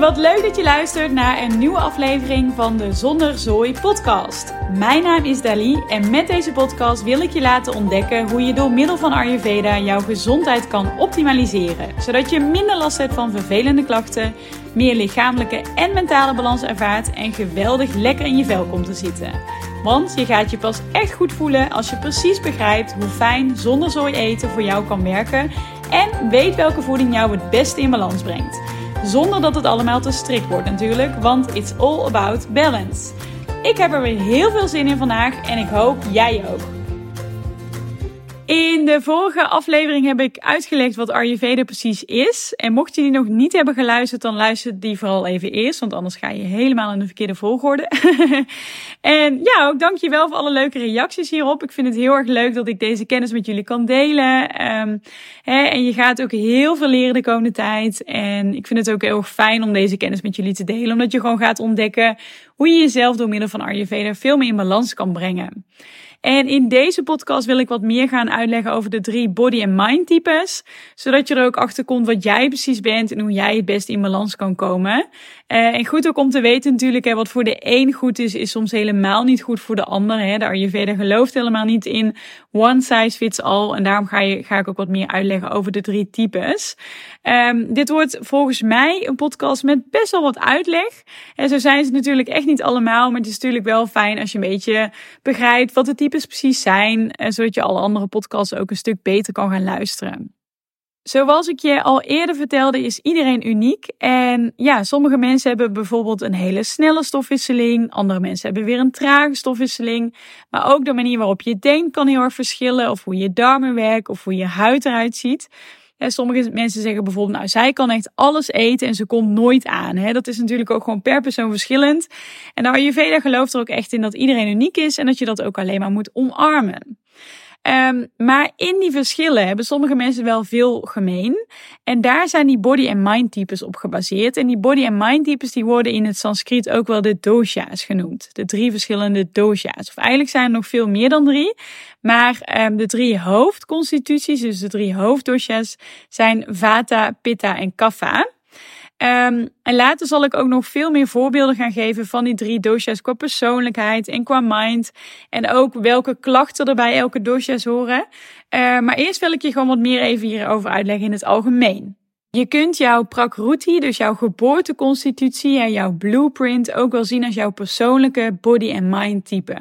Wat leuk dat je luistert naar een nieuwe aflevering van de Zonder Zooi podcast. Mijn naam is Dali en met deze podcast wil ik je laten ontdekken hoe je door middel van Ayurveda jouw gezondheid kan optimaliseren. Zodat je minder last hebt van vervelende klachten, meer lichamelijke en mentale balans ervaart en geweldig lekker in je vel komt te zitten. Want je gaat je pas echt goed voelen als je precies begrijpt hoe fijn zonder zooi eten voor jou kan werken en weet welke voeding jou het beste in balans brengt. Zonder dat het allemaal te strikt wordt natuurlijk, want it's all about balance. Ik heb er weer heel veel zin in vandaag en ik hoop jij ook. In de vorige aflevering heb ik uitgelegd wat Ayurveda precies is. En mocht je die nog niet hebben geluisterd, dan luister die vooral even eerst. Want anders ga je helemaal in de verkeerde volgorde. en ja, ook dankjewel voor alle leuke reacties hierop. Ik vind het heel erg leuk dat ik deze kennis met jullie kan delen. Um, hè, en je gaat ook heel veel leren de komende tijd. En ik vind het ook heel erg fijn om deze kennis met jullie te delen. Omdat je gewoon gaat ontdekken hoe je jezelf door middel van Ayurveda veel meer in balans kan brengen. En in deze podcast wil ik wat meer gaan uitleggen over de drie body en mind types. Zodat je er ook achter komt wat jij precies bent en hoe jij het best in balans kan komen. Uh, en goed ook om te weten natuurlijk, hè, wat voor de een goed is, is soms helemaal niet goed voor de ander. Hè. De Ayurveda gelooft helemaal niet in one size fits all. En daarom ga, je, ga ik ook wat meer uitleggen over de drie types. Um, dit wordt volgens mij een podcast met best wel wat uitleg. En zo zijn ze natuurlijk echt niet allemaal, maar het is natuurlijk wel fijn als je een beetje begrijpt wat de types precies zijn. En zodat je alle andere podcasts ook een stuk beter kan gaan luisteren. Zoals ik je al eerder vertelde, is iedereen uniek. En ja, sommige mensen hebben bijvoorbeeld een hele snelle stofwisseling. Andere mensen hebben weer een trage stofwisseling. Maar ook de manier waarop je denkt kan heel erg verschillen. Of hoe je darmen werken of hoe je huid eruit ziet. Ja, sommige mensen zeggen bijvoorbeeld, nou, zij kan echt alles eten en ze komt nooit aan. Hè? Dat is natuurlijk ook gewoon per persoon verschillend. En de Ayurveda gelooft er ook echt in dat iedereen uniek is en dat je dat ook alleen maar moet omarmen. Um, maar in die verschillen hebben sommige mensen wel veel gemeen. En daar zijn die body en mind types op gebaseerd. En die body en mind types die worden in het Sanskriet ook wel de dosha's genoemd. De drie verschillende dosha's. Of eigenlijk zijn er nog veel meer dan drie. Maar um, de drie hoofdconstituties, dus de drie hoofddosha's, zijn Vata, Pitta en Kapha. Um, en later zal ik ook nog veel meer voorbeelden gaan geven van die drie dosha's qua persoonlijkheid en qua mind. En ook welke klachten er bij elke dosha's horen. Uh, maar eerst wil ik je gewoon wat meer even hierover uitleggen in het algemeen. Je kunt jouw prakruti, dus jouw geboorteconstitutie en jouw blueprint ook wel zien als jouw persoonlijke body en mind type.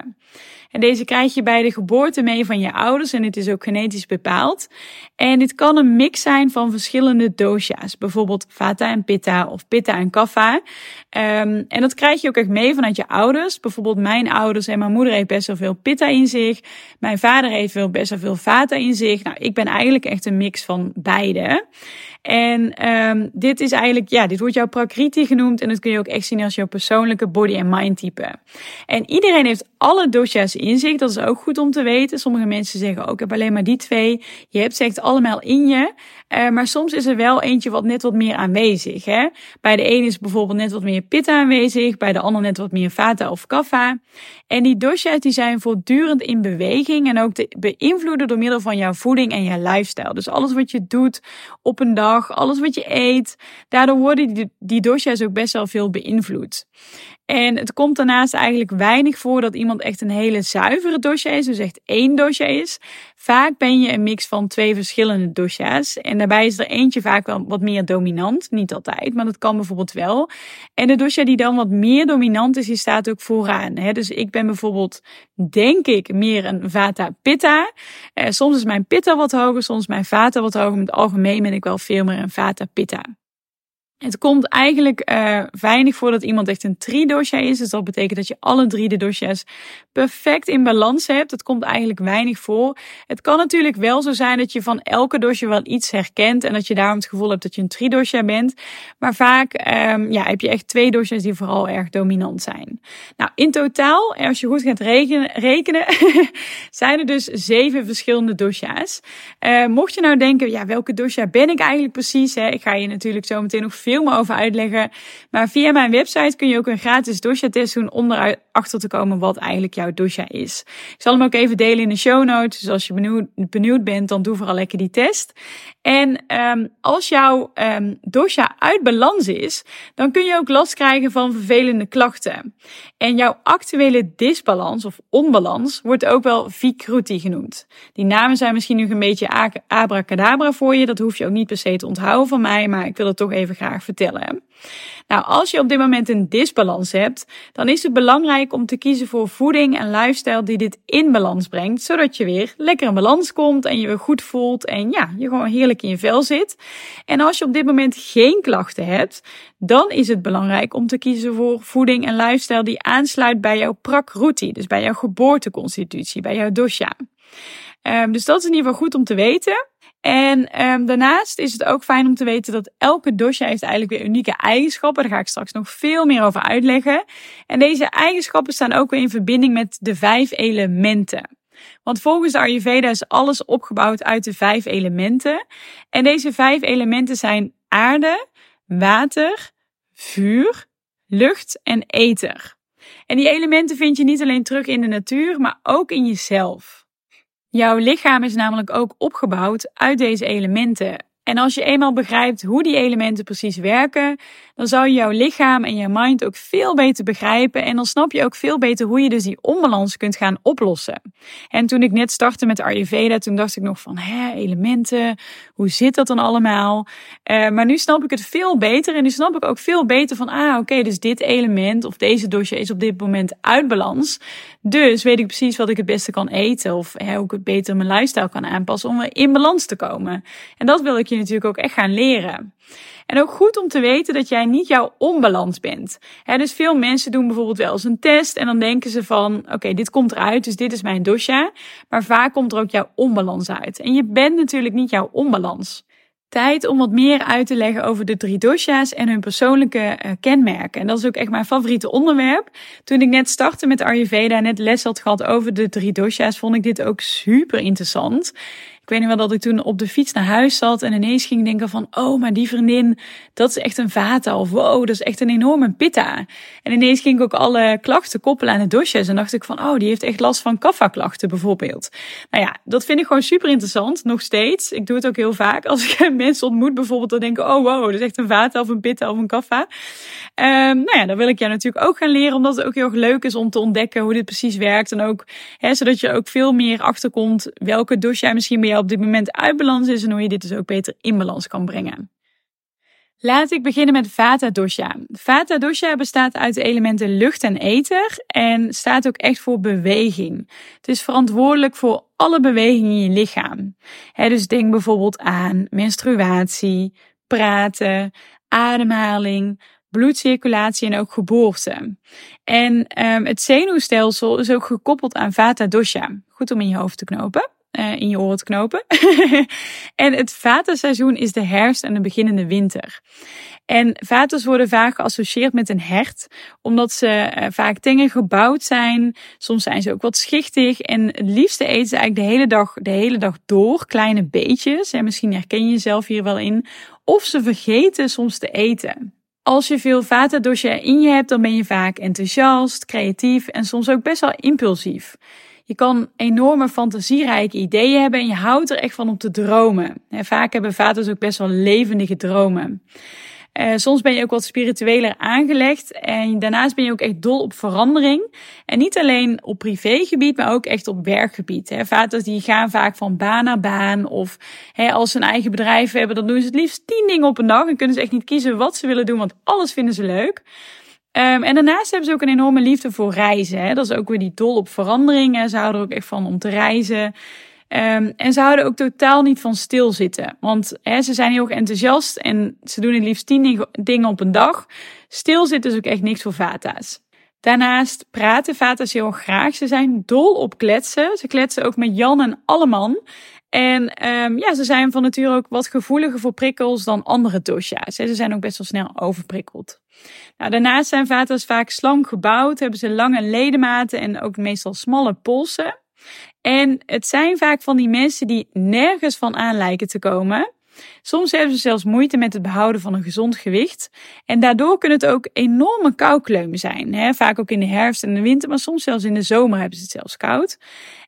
En deze krijg je bij de geboorte mee van je ouders en het is ook genetisch bepaald. En dit kan een mix zijn van verschillende dosha's, bijvoorbeeld Vata en Pitta of Pitta en Kapha. Um, en dat krijg je ook echt mee vanuit je ouders. Bijvoorbeeld mijn ouders en mijn moeder heeft best wel veel Pitta in zich. Mijn vader heeft wel best wel veel Vata in zich. Nou, ik ben eigenlijk echt een mix van beide. En um, dit is eigenlijk, ja, dit wordt jouw prakriti genoemd. En dat kun je ook echt zien als jouw persoonlijke body en mind type. En iedereen heeft alle dosha's in zich. Dat is ook goed om te weten. Sommige mensen zeggen ook, ik heb alleen maar die twee. Je hebt ze echt allemaal in je. Uh, maar soms is er wel eentje wat net wat meer aanwezig. Hè? Bij de een is bijvoorbeeld net wat meer pitta aanwezig. Bij de ander net wat meer vata of kapha. En die dosha's die zijn voortdurend in beweging. En ook te beïnvloeden door middel van jouw voeding en jouw lifestyle. Dus alles wat je doet op een dag, alles wat je eet. Daardoor worden die, die dosha's ook best wel veel beïnvloed. En het komt daarnaast eigenlijk weinig voor dat iemand echt een hele zuivere dosha is, dus echt één dosha is. Vaak ben je een mix van twee verschillende dosha's. En daarbij is er eentje vaak wel wat meer dominant. Niet altijd, maar dat kan bijvoorbeeld wel. En de dosha die dan wat meer dominant is, die staat ook vooraan. Hè? Dus ik ben bijvoorbeeld, denk ik, meer een vata pitta. Eh, soms is mijn pitta wat hoger, soms mijn vata wat hoger. Maar in het algemeen ben ik wel veel meer een vata pitta. Het komt eigenlijk uh, weinig voor dat iemand echt een tri-dosha is. Dus dat betekent dat je alle drie de dosha's perfect in balans hebt. Dat komt eigenlijk weinig voor. Het kan natuurlijk wel zo zijn dat je van elke dosha wel iets herkent. En dat je daarom het gevoel hebt dat je een tri-dosha bent. Maar vaak um, ja, heb je echt twee dosha's die vooral erg dominant zijn. Nou, in totaal, als je goed gaat rekenen, zijn er dus zeven verschillende dosha's. Uh, mocht je nou denken, ja, welke dosha ben ik eigenlijk precies? Hè? Ik ga je natuurlijk zo meteen nog veel veel meer over uitleggen. Maar via mijn website kun je ook een gratis dosha-test doen om erachter te komen wat eigenlijk jouw dosha is. Ik zal hem ook even delen in de show notes. Dus als je benieuwd, bent, dan doe vooral lekker die test. En um, als jouw um, dosha uit balans is, dan kun je ook last krijgen van vervelende klachten. En jouw actuele disbalans of onbalans wordt ook wel Vikruti genoemd. Die namen zijn misschien nog een beetje abracadabra voor je. Dat hoef je ook niet per se te onthouden van mij, maar ik wil het toch even graag vertellen. Nou, als je op dit moment een disbalans hebt, dan is het belangrijk om te kiezen voor voeding en lifestyle die dit in balans brengt, zodat je weer lekker in balans komt en je weer goed voelt en ja, je gewoon heerlijk in je vel zit. En als je op dit moment geen klachten hebt, dan is het belangrijk om te kiezen voor voeding en lifestyle die aansluit bij jouw prakruti, dus bij jouw geboorteconstitutie, bij jouw dosha. Um, dus dat is in ieder geval goed om te weten. En um, daarnaast is het ook fijn om te weten dat elke dosha heeft eigenlijk weer unieke eigenschappen. Daar ga ik straks nog veel meer over uitleggen. En deze eigenschappen staan ook weer in verbinding met de vijf elementen. Want volgens de Ayurveda is alles opgebouwd uit de vijf elementen. En deze vijf elementen zijn aarde, water, vuur, lucht en ether. En die elementen vind je niet alleen terug in de natuur, maar ook in jezelf. Jouw lichaam is namelijk ook opgebouwd uit deze elementen. En als je eenmaal begrijpt hoe die elementen precies werken, dan zou je jouw lichaam en je mind ook veel beter begrijpen. En dan snap je ook veel beter hoe je dus die onbalans kunt gaan oplossen. En toen ik net startte met Ayurveda, toen dacht ik nog van, hè, elementen, hoe zit dat dan allemaal? Uh, maar nu snap ik het veel beter en nu snap ik ook veel beter van, ah, oké, dus dit element of deze dosje is op dit moment uit balans. Dus weet ik precies wat ik het beste kan eten of hè, hoe ik het beter mijn lifestyle kan aanpassen om in balans te komen. En dat wil ik je natuurlijk ook echt gaan leren. En ook goed om te weten dat jij niet jouw onbalans bent. dus veel mensen doen bijvoorbeeld wel eens een test en dan denken ze van, oké, dit komt eruit, dus dit is mijn dosha. Maar vaak komt er ook jouw onbalans uit. En je bent natuurlijk niet jouw onbalans. Tijd om wat meer uit te leggen over de drie dosha's en hun persoonlijke uh, kenmerken. En dat is ook echt mijn favoriete onderwerp. Toen ik net startte met Ayurveda en net les had gehad over de drie dosha's, vond ik dit ook super interessant. Ik weet niet wel dat ik toen op de fiets naar huis zat en ineens ging denken van, oh, maar die vriendin, dat is echt een vata. Of wow, dat is echt een enorme pitta. En ineens ging ik ook alle klachten koppelen aan de dosjes. En dacht ik van, oh, die heeft echt last van kaffa-klachten bijvoorbeeld. Nou ja, dat vind ik gewoon super interessant, nog steeds. Ik doe het ook heel vaak. Als ik mensen ontmoet bijvoorbeeld, dan denk ik, oh wow, dat is echt een vata of een pitta of een kaffa. Um, nou ja, dan wil ik jou natuurlijk ook gaan leren, omdat het ook heel erg leuk is om te ontdekken hoe dit precies werkt. En ook, hè, zodat je ook veel meer achterkomt welke dosje jij misschien bij op dit moment uit balans is en hoe je dit dus ook beter in balans kan brengen. Laat ik beginnen met Vata Dosha. Vata Dosha bestaat uit de elementen lucht en ether en staat ook echt voor beweging. Het is verantwoordelijk voor alle bewegingen in je lichaam. dus denk bijvoorbeeld aan menstruatie, praten, ademhaling, bloedcirculatie en ook geboorte. En um, het zenuwstelsel is ook gekoppeld aan Vata Dosha. Goed om in je hoofd te knopen uh, in je oren te knopen. en het vatenseizoen is de herfst en de beginnende winter. En vaters worden vaak geassocieerd met een hert, omdat ze uh, vaak tenger gebouwd zijn. Soms zijn ze ook wat schichtig. En het liefste eten ze eigenlijk de hele dag, de hele dag door, kleine beetjes. En misschien herken je jezelf hier wel in. Of ze vergeten soms te eten. Als je veel vata in je hebt, dan ben je vaak enthousiast, creatief en soms ook best wel impulsief. Je kan enorme fantasierijke ideeën hebben en je houdt er echt van om te dromen. vaak hebben vaders ook best wel levendige dromen. Uh, soms ben je ook wat spiritueler aangelegd en daarnaast ben je ook echt dol op verandering. En niet alleen op privégebied, maar ook echt op werkgebied. Hè. Vaders die gaan vaak van baan naar baan of hè, als ze een eigen bedrijf hebben, dan doen ze het liefst tien dingen op een dag en kunnen ze echt niet kiezen wat ze willen doen, want alles vinden ze leuk. Um, en daarnaast hebben ze ook een enorme liefde voor reizen. Hè. Dat is ook weer die dol op verandering. Ze houden er ook echt van om te reizen. Um, en ze houden ook totaal niet van stilzitten. Want hè, ze zijn heel enthousiast en ze doen het liefst tien dingen op een dag. Stilzitten is ook echt niks voor Vata's. Daarnaast praten Vata's heel graag. Ze zijn dol op kletsen. Ze kletsen ook met Jan en Alleman. En um, ja, ze zijn van nature ook wat gevoeliger voor prikkels dan andere dosha's. Ze zijn ook best wel snel overprikkeld. Nou, daarnaast zijn vaters vaak slank gebouwd, hebben ze lange ledematen en ook meestal smalle polsen. En het zijn vaak van die mensen die nergens van aan lijken te komen. Soms hebben ze zelfs moeite met het behouden van een gezond gewicht. En daardoor kunnen het ook enorme koukleumen zijn. Vaak ook in de herfst en de winter, maar soms zelfs in de zomer hebben ze het zelfs koud.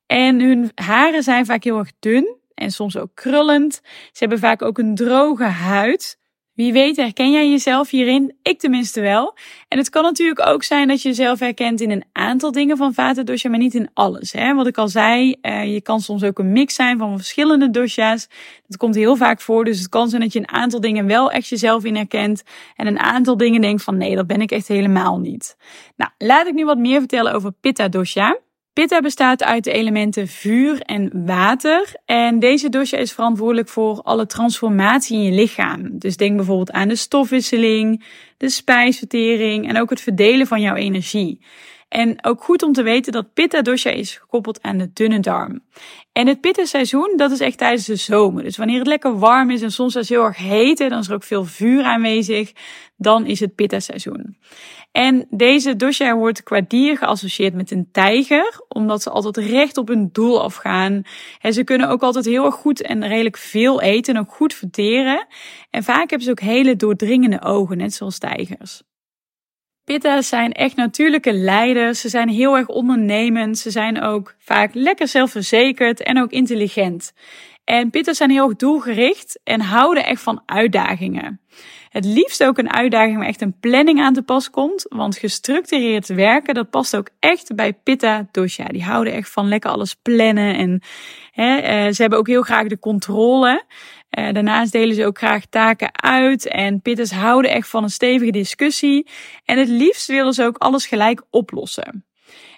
En hun haren zijn vaak heel erg dun en soms ook krullend. Ze hebben vaak ook een droge huid. Wie weet herken jij jezelf hierin? Ik tenminste wel. En het kan natuurlijk ook zijn dat je jezelf herkent in een aantal dingen van Vata maar niet in alles. Hè? Wat ik al zei, uh, je kan soms ook een mix zijn van verschillende dosha's. Dat komt heel vaak voor, dus het kan zijn dat je een aantal dingen wel echt jezelf in herkent en een aantal dingen denkt van nee, dat ben ik echt helemaal niet. Nou, laat ik nu wat meer vertellen over Pitta dosha. Pitta bestaat uit de elementen vuur en water. En deze dosha is verantwoordelijk voor alle transformatie in je lichaam. Dus denk bijvoorbeeld aan de stofwisseling, de spijsvertering en ook het verdelen van jouw energie. En ook goed om te weten dat Pitta dosha is gekoppeld aan de dunne darm. En het Pitta seizoen, dat is echt tijdens de zomer. Dus wanneer het lekker warm is en soms als heel erg heet, dan is er ook veel vuur aanwezig, dan is het Pitta seizoen. En deze dosha wordt qua dier geassocieerd met een tijger, omdat ze altijd recht op hun doel afgaan. En ze kunnen ook altijd heel erg goed en redelijk veel eten en ook goed verteren. En vaak hebben ze ook hele doordringende ogen, net zoals tijgers. Pitta's zijn echt natuurlijke leiders. Ze zijn heel erg ondernemend. Ze zijn ook vaak lekker zelfverzekerd en ook intelligent. En Pitta's zijn heel doelgericht en houden echt van uitdagingen. Het liefst ook een uitdaging waar echt een planning aan te pas komt. Want gestructureerd werken, dat past ook echt bij Pitta Dosha. Die houden echt van lekker alles plannen. En hè, eh, ze hebben ook heel graag de controle. Uh, daarnaast delen ze ook graag taken uit. En Pitters houden echt van een stevige discussie. En het liefst willen ze ook alles gelijk oplossen.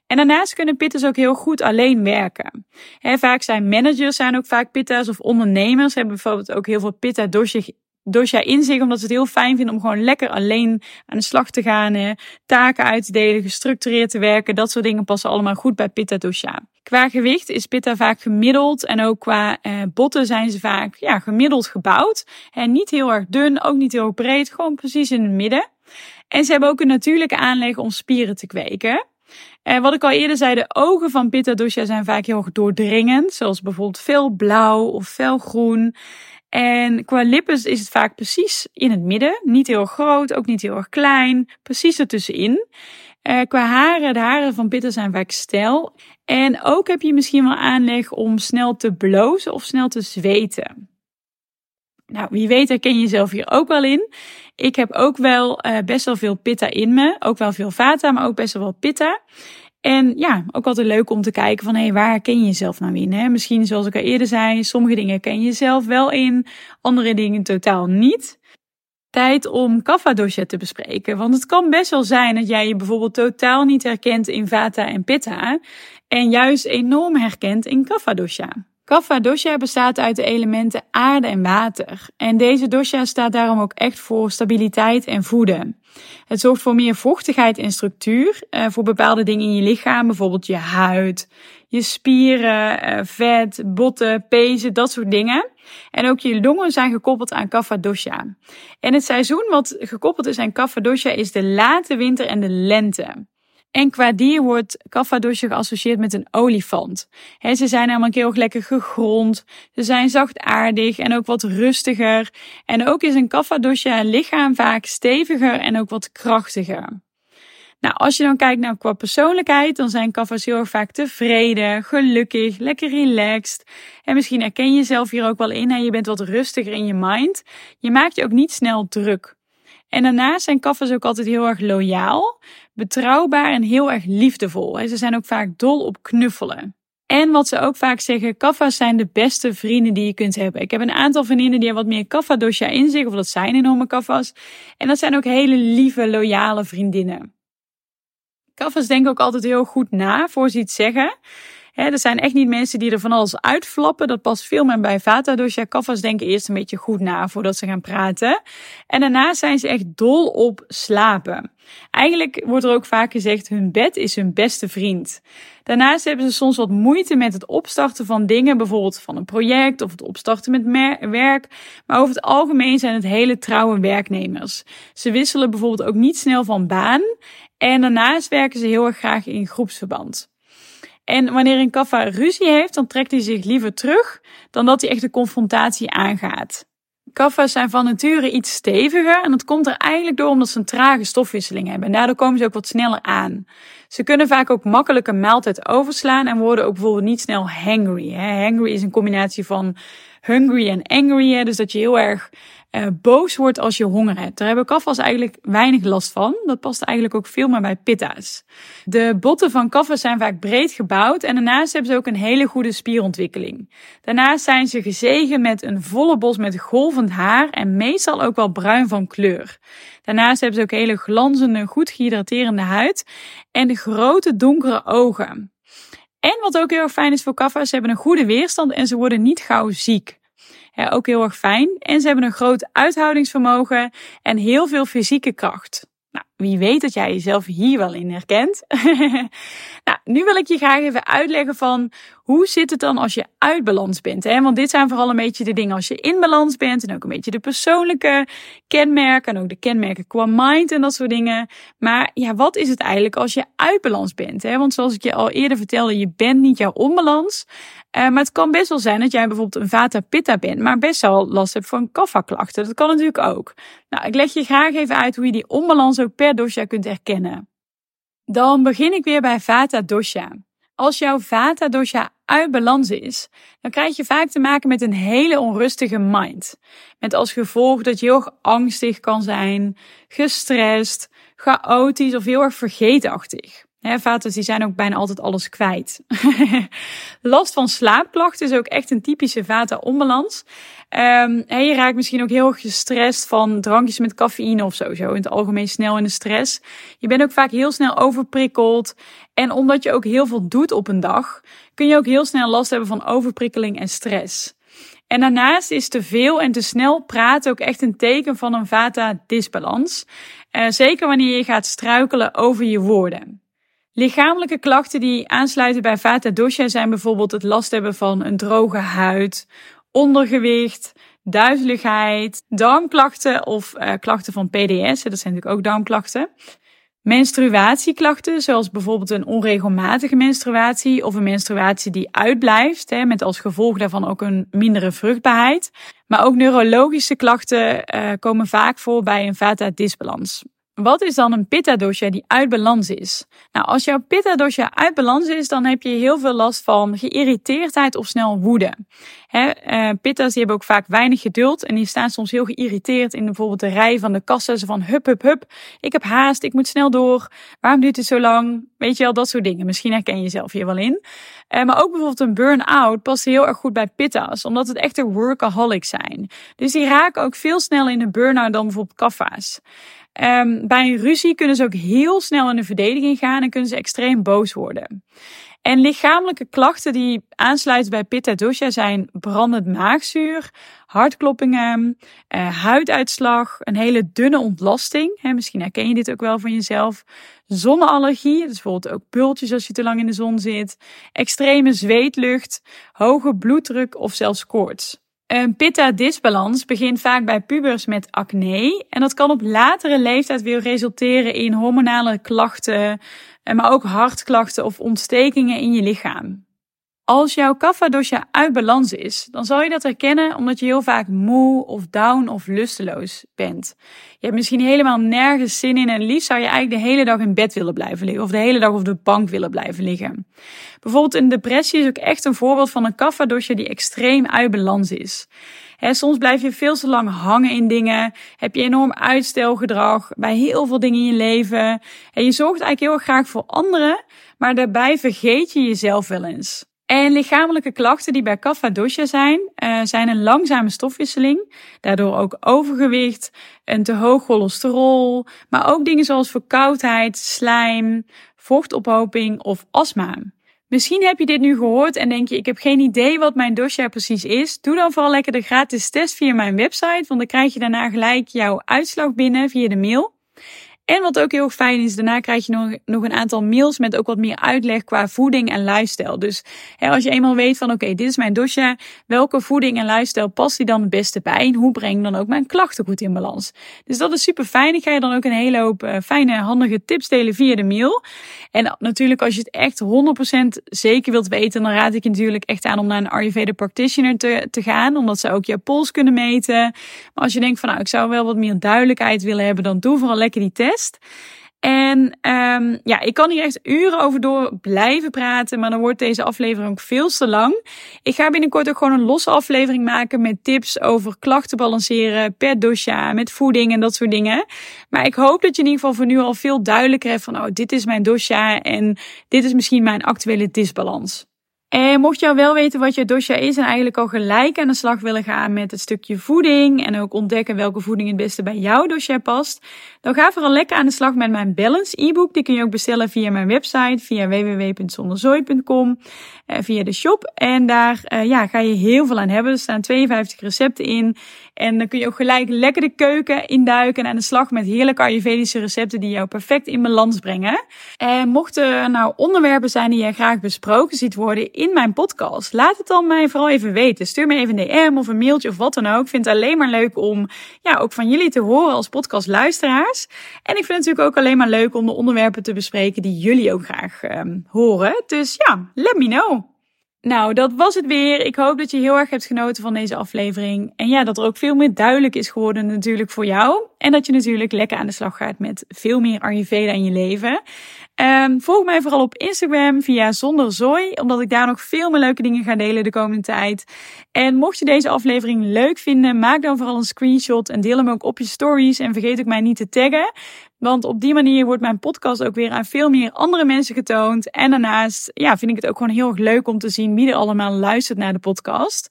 En daarnaast kunnen pitters ook heel goed alleen werken. Vaak zijn managers zijn ook vaak pitta's of ondernemers hebben bijvoorbeeld ook heel veel pitta in zich, omdat ze het heel fijn vinden om gewoon lekker alleen aan de slag te gaan, taken uit te delen, gestructureerd te werken. Dat soort dingen passen allemaal goed bij Pitta dosha. Qua gewicht is Pitta vaak gemiddeld en ook qua eh, botten zijn ze vaak ja, gemiddeld gebouwd. En niet heel erg dun, ook niet heel breed, gewoon precies in het midden. En ze hebben ook een natuurlijke aanleg om spieren te kweken. En wat ik al eerder zei, de ogen van Pitta dosha zijn vaak heel doordringend, zoals bijvoorbeeld veel blauw of fel groen. En qua lippen is het vaak precies in het midden. Niet heel groot, ook niet heel erg klein. Precies ertussenin. Uh, qua haren, de haren van Pitta zijn vaak stijl. En ook heb je misschien wel aanleg om snel te blozen of snel te zweten. Nou, wie weet herken je jezelf hier ook wel in. Ik heb ook wel uh, best wel veel pitta in me. Ook wel veel vata, maar ook best wel pitta. En ja, ook altijd leuk om te kijken van hé, hey, waar ken je jezelf nou in? Hè? Misschien zoals ik al eerder zei, sommige dingen ken je jezelf wel in, andere dingen totaal niet. Tijd om kapha te bespreken. Want het kan best wel zijn dat jij je bijvoorbeeld totaal niet herkent in vata en pitta. En juist enorm herkent in kapha Kapha dosha bestaat uit de elementen aarde en water. En deze dosha staat daarom ook echt voor stabiliteit en voeden. Het zorgt voor meer vochtigheid en structuur uh, voor bepaalde dingen in je lichaam, bijvoorbeeld je huid, je spieren, uh, vet, botten, pezen, dat soort dingen. En ook je longen zijn gekoppeld aan kapha dosha. En het seizoen wat gekoppeld is aan kapha dosha is de late winter en de lente. En qua dier wordt Cappadocia geassocieerd met een olifant. ze zijn namelijk heel erg lekker gegrond. Ze zijn zachtaardig en ook wat rustiger. En ook is een Cappadocia lichaam vaak steviger en ook wat krachtiger. Nou, als je dan kijkt naar qua persoonlijkheid, dan zijn kaffers heel vaak tevreden, gelukkig, lekker relaxed. En misschien herken je jezelf hier ook wel in en je bent wat rustiger in je mind. Je maakt je ook niet snel druk. En daarnaast zijn kaffers ook altijd heel erg loyaal, betrouwbaar en heel erg liefdevol. Ze zijn ook vaak dol op knuffelen. En wat ze ook vaak zeggen, kaffa's zijn de beste vrienden die je kunt hebben. Ik heb een aantal vriendinnen die hebben wat meer kaffa dosha in zich, of dat zijn enorme kaffa's. En dat zijn ook hele lieve, loyale vriendinnen. Kaffa's denken ook altijd heel goed na voor ze iets zeggen. Er zijn echt niet mensen die er van alles uitflappen. Dat past veel meer bij Vata dosha. Kaffers denken eerst een beetje goed na voordat ze gaan praten. En daarna zijn ze echt dol op slapen. Eigenlijk wordt er ook vaak gezegd, hun bed is hun beste vriend. Daarnaast hebben ze soms wat moeite met het opstarten van dingen, bijvoorbeeld van een project of het opstarten met werk. Maar over het algemeen zijn het hele trouwe werknemers. Ze wisselen bijvoorbeeld ook niet snel van baan. En daarnaast werken ze heel erg graag in groepsverband. En wanneer een kaffa ruzie heeft, dan trekt hij zich liever terug dan dat hij echt de confrontatie aangaat. Kaffa's zijn van nature iets steviger en dat komt er eigenlijk door omdat ze een trage stofwisseling hebben. En daardoor komen ze ook wat sneller aan. Ze kunnen vaak ook makkelijk een maaltijd overslaan en worden ook bijvoorbeeld niet snel hangry. Hangry is een combinatie van hungry en angry, dus dat je heel erg uh, boos wordt als je honger hebt. Daar hebben kaffers eigenlijk weinig last van. Dat past eigenlijk ook veel meer bij pitta's. De botten van kaffers zijn vaak breed gebouwd en daarnaast hebben ze ook een hele goede spierontwikkeling. Daarnaast zijn ze gezegen met een volle bos met golvend haar en meestal ook wel bruin van kleur. Daarnaast hebben ze ook hele glanzende, goed gehydraterende huid en grote donkere ogen. En wat ook heel erg fijn is voor kaffers, ze hebben een goede weerstand en ze worden niet gauw ziek. Ja, ook heel erg fijn. En ze hebben een groot uithoudingsvermogen en heel veel fysieke kracht. Nou, wie weet dat jij jezelf hier wel in herkent. nou, nu wil ik je graag even uitleggen van hoe zit het dan als je uit balans bent. Hè? Want dit zijn vooral een beetje de dingen als je in balans bent en ook een beetje de persoonlijke kenmerken en ook de kenmerken qua mind en dat soort dingen. Maar ja, wat is het eigenlijk als je uit balans bent? Hè? Want zoals ik je al eerder vertelde, je bent niet jouw onbalans. Uh, maar het kan best wel zijn dat jij bijvoorbeeld een Vata Pitta bent, maar best wel last hebt van kapha klachten. Dat kan natuurlijk ook. Nou, ik leg je graag even uit hoe je die onbalans ook per dosha kunt herkennen. Dan begin ik weer bij Vata dosha. Als jouw Vata dosha uit balans is, dan krijg je vaak te maken met een hele onrustige mind. Met als gevolg dat je heel erg angstig kan zijn, gestrest, chaotisch of heel erg vergeetachtig. Vaters die zijn ook bijna altijd alles kwijt. Last van slaapklachten is ook echt een typische vata-onbalans. Um, je raakt misschien ook heel gestrest van drankjes met cafeïne of zo, zo in het algemeen snel in de stress. Je bent ook vaak heel snel overprikkeld. En omdat je ook heel veel doet op een dag, kun je ook heel snel last hebben van overprikkeling en stress. En daarnaast is te veel en te snel praten ook echt een teken van een vata-disbalans. Uh, zeker wanneer je gaat struikelen over je woorden. Lichamelijke klachten die aansluiten bij Vata Dosha zijn bijvoorbeeld het last hebben van een droge huid, ondergewicht, duizeligheid, darmklachten of uh, klachten van PDS. Dat zijn natuurlijk ook darmklachten. Menstruatieklachten, zoals bijvoorbeeld een onregelmatige menstruatie of een menstruatie die uitblijft, hè, met als gevolg daarvan ook een mindere vruchtbaarheid. Maar ook neurologische klachten uh, komen vaak voor bij een vata-disbalans. Wat is dan een pitta dosha die uit balans is? Nou, als jouw pitta dosha uit balans is, dan heb je heel veel last van geïrriteerdheid of snel woede. He, uh, pitta's die hebben ook vaak weinig geduld en die staan soms heel geïrriteerd in bijvoorbeeld de rij van de kassa. Ze van hup, hup, hup, ik heb haast, ik moet snel door. Waarom duurt het zo lang? Weet je wel, dat soort dingen. Misschien herken je jezelf hier wel in. Uh, maar ook bijvoorbeeld een burn-out past heel erg goed bij pitta's, omdat het echte workaholics zijn. Dus die raken ook veel sneller in een burn-out dan bijvoorbeeld kaffa's. Um, bij een ruzie kunnen ze ook heel snel in de verdediging gaan en kunnen ze extreem boos worden. En lichamelijke klachten die aansluiten bij Pitta Dosha zijn brandend maagzuur, hartkloppingen, uh, huiduitslag, een hele dunne ontlasting. Hè, misschien herken je dit ook wel van jezelf. Zonneallergie, dus bijvoorbeeld ook bultjes als je te lang in de zon zit. Extreme zweetlucht, hoge bloeddruk of zelfs koorts. Een pitta-disbalans begint vaak bij pubers met acne en dat kan op latere leeftijd weer resulteren in hormonale klachten, eh, maar ook hartklachten of ontstekingen in je lichaam. Als jouw kapha dosha uit balans is, dan zal je dat herkennen omdat je heel vaak moe of down of lusteloos bent. Je hebt misschien helemaal nergens zin in en liefst zou je eigenlijk de hele dag in bed willen blijven liggen of de hele dag op de bank willen blijven liggen. Bijvoorbeeld een depressie is ook echt een voorbeeld van een kapha dosha die extreem uit balans is. soms blijf je veel te lang hangen in dingen. Heb je enorm uitstelgedrag bij heel veel dingen in je leven. En je zorgt eigenlijk heel graag voor anderen, maar daarbij vergeet je jezelf wel eens. En lichamelijke klachten die bij kapha dosha zijn, uh, zijn een langzame stofwisseling, daardoor ook overgewicht, een te hoog cholesterol, maar ook dingen zoals verkoudheid, slijm, vochtophoping of astma. Misschien heb je dit nu gehoord en denk je, ik heb geen idee wat mijn dosha precies is. Doe dan vooral lekker de gratis test via mijn website, want dan krijg je daarna gelijk jouw uitslag binnen via de mail. En wat ook heel fijn is, daarna krijg je nog, nog een aantal mails met ook wat meer uitleg qua voeding en lifestyle. Dus hè, als je eenmaal weet van oké, dit is mijn dosha, welke voeding en lifestyle past die dan het beste bij? En hoe breng ik dan ook mijn klachten goed in balans? Dus dat is super fijn. Ik ga je dan ook een hele hoop uh, fijne, handige tips delen via de mail. En natuurlijk, als je het echt 100% zeker wilt weten, dan raad ik je natuurlijk echt aan om naar een Ayurveda practitioner te, te gaan, omdat ze ook je pols kunnen meten. Maar als je denkt van nou, ik zou wel wat meer duidelijkheid willen hebben, dan doe vooral lekker die test. En um, ja, ik kan hier echt uren over door blijven praten, maar dan wordt deze aflevering ook veel te lang. Ik ga binnenkort ook gewoon een losse aflevering maken met tips over klachten balanceren per dosha, met voeding en dat soort dingen. Maar ik hoop dat je in ieder geval voor nu al veel duidelijker hebt van, oh, dit is mijn dosha en dit is misschien mijn actuele disbalans. En mocht je al wel weten wat je dosha is en eigenlijk al gelijk aan de slag willen gaan met het stukje voeding en ook ontdekken welke voeding het beste bij jouw dosha past, dan ga vooral lekker aan de slag met mijn Balance e-book. Die kun je ook bestellen via mijn website, via www.zonderzooi.com, eh, via de shop. En daar uh, ja, ga je heel veel aan hebben. Er staan 52 recepten in. En dan kun je ook gelijk lekker de keuken induiken en aan de slag met heerlijke Ayurvedische recepten die jou perfect in balans brengen. En mochten er nou onderwerpen zijn die jij graag besproken ziet worden in mijn podcast, laat het dan mij vooral even weten. Stuur me even een DM of een mailtje of wat dan ook. Ik vind het alleen maar leuk om ja, ook van jullie te horen als podcastluisteraars. En ik vind het natuurlijk ook alleen maar leuk om de onderwerpen te bespreken die jullie ook graag um, horen. Dus ja, let me know. Nou, dat was het weer. Ik hoop dat je heel erg hebt genoten van deze aflevering. En ja, dat er ook veel meer duidelijk is geworden natuurlijk voor jou. En dat je natuurlijk lekker aan de slag gaat met veel meer Ayurveda in je leven. Um, volg mij vooral op Instagram via Zonder Zooi, omdat ik daar nog veel meer leuke dingen ga delen de komende tijd. En mocht je deze aflevering leuk vinden, maak dan vooral een screenshot en deel hem ook op je stories. En vergeet ook mij niet te taggen. Want op die manier wordt mijn podcast ook weer aan veel meer andere mensen getoond. En daarnaast ja, vind ik het ook gewoon heel erg leuk om te zien wie er allemaal luistert naar de podcast.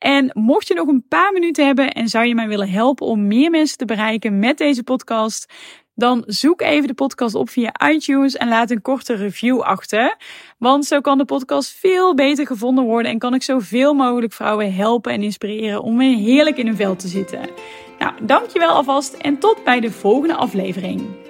En mocht je nog een paar minuten hebben en zou je mij willen helpen om meer mensen te bereiken met deze podcast, dan zoek even de podcast op via iTunes en laat een korte review achter. Want zo kan de podcast veel beter gevonden worden en kan ik zoveel mogelijk vrouwen helpen en inspireren om weer heerlijk in hun vel te zitten. Nou, dankjewel alvast en tot bij de volgende aflevering.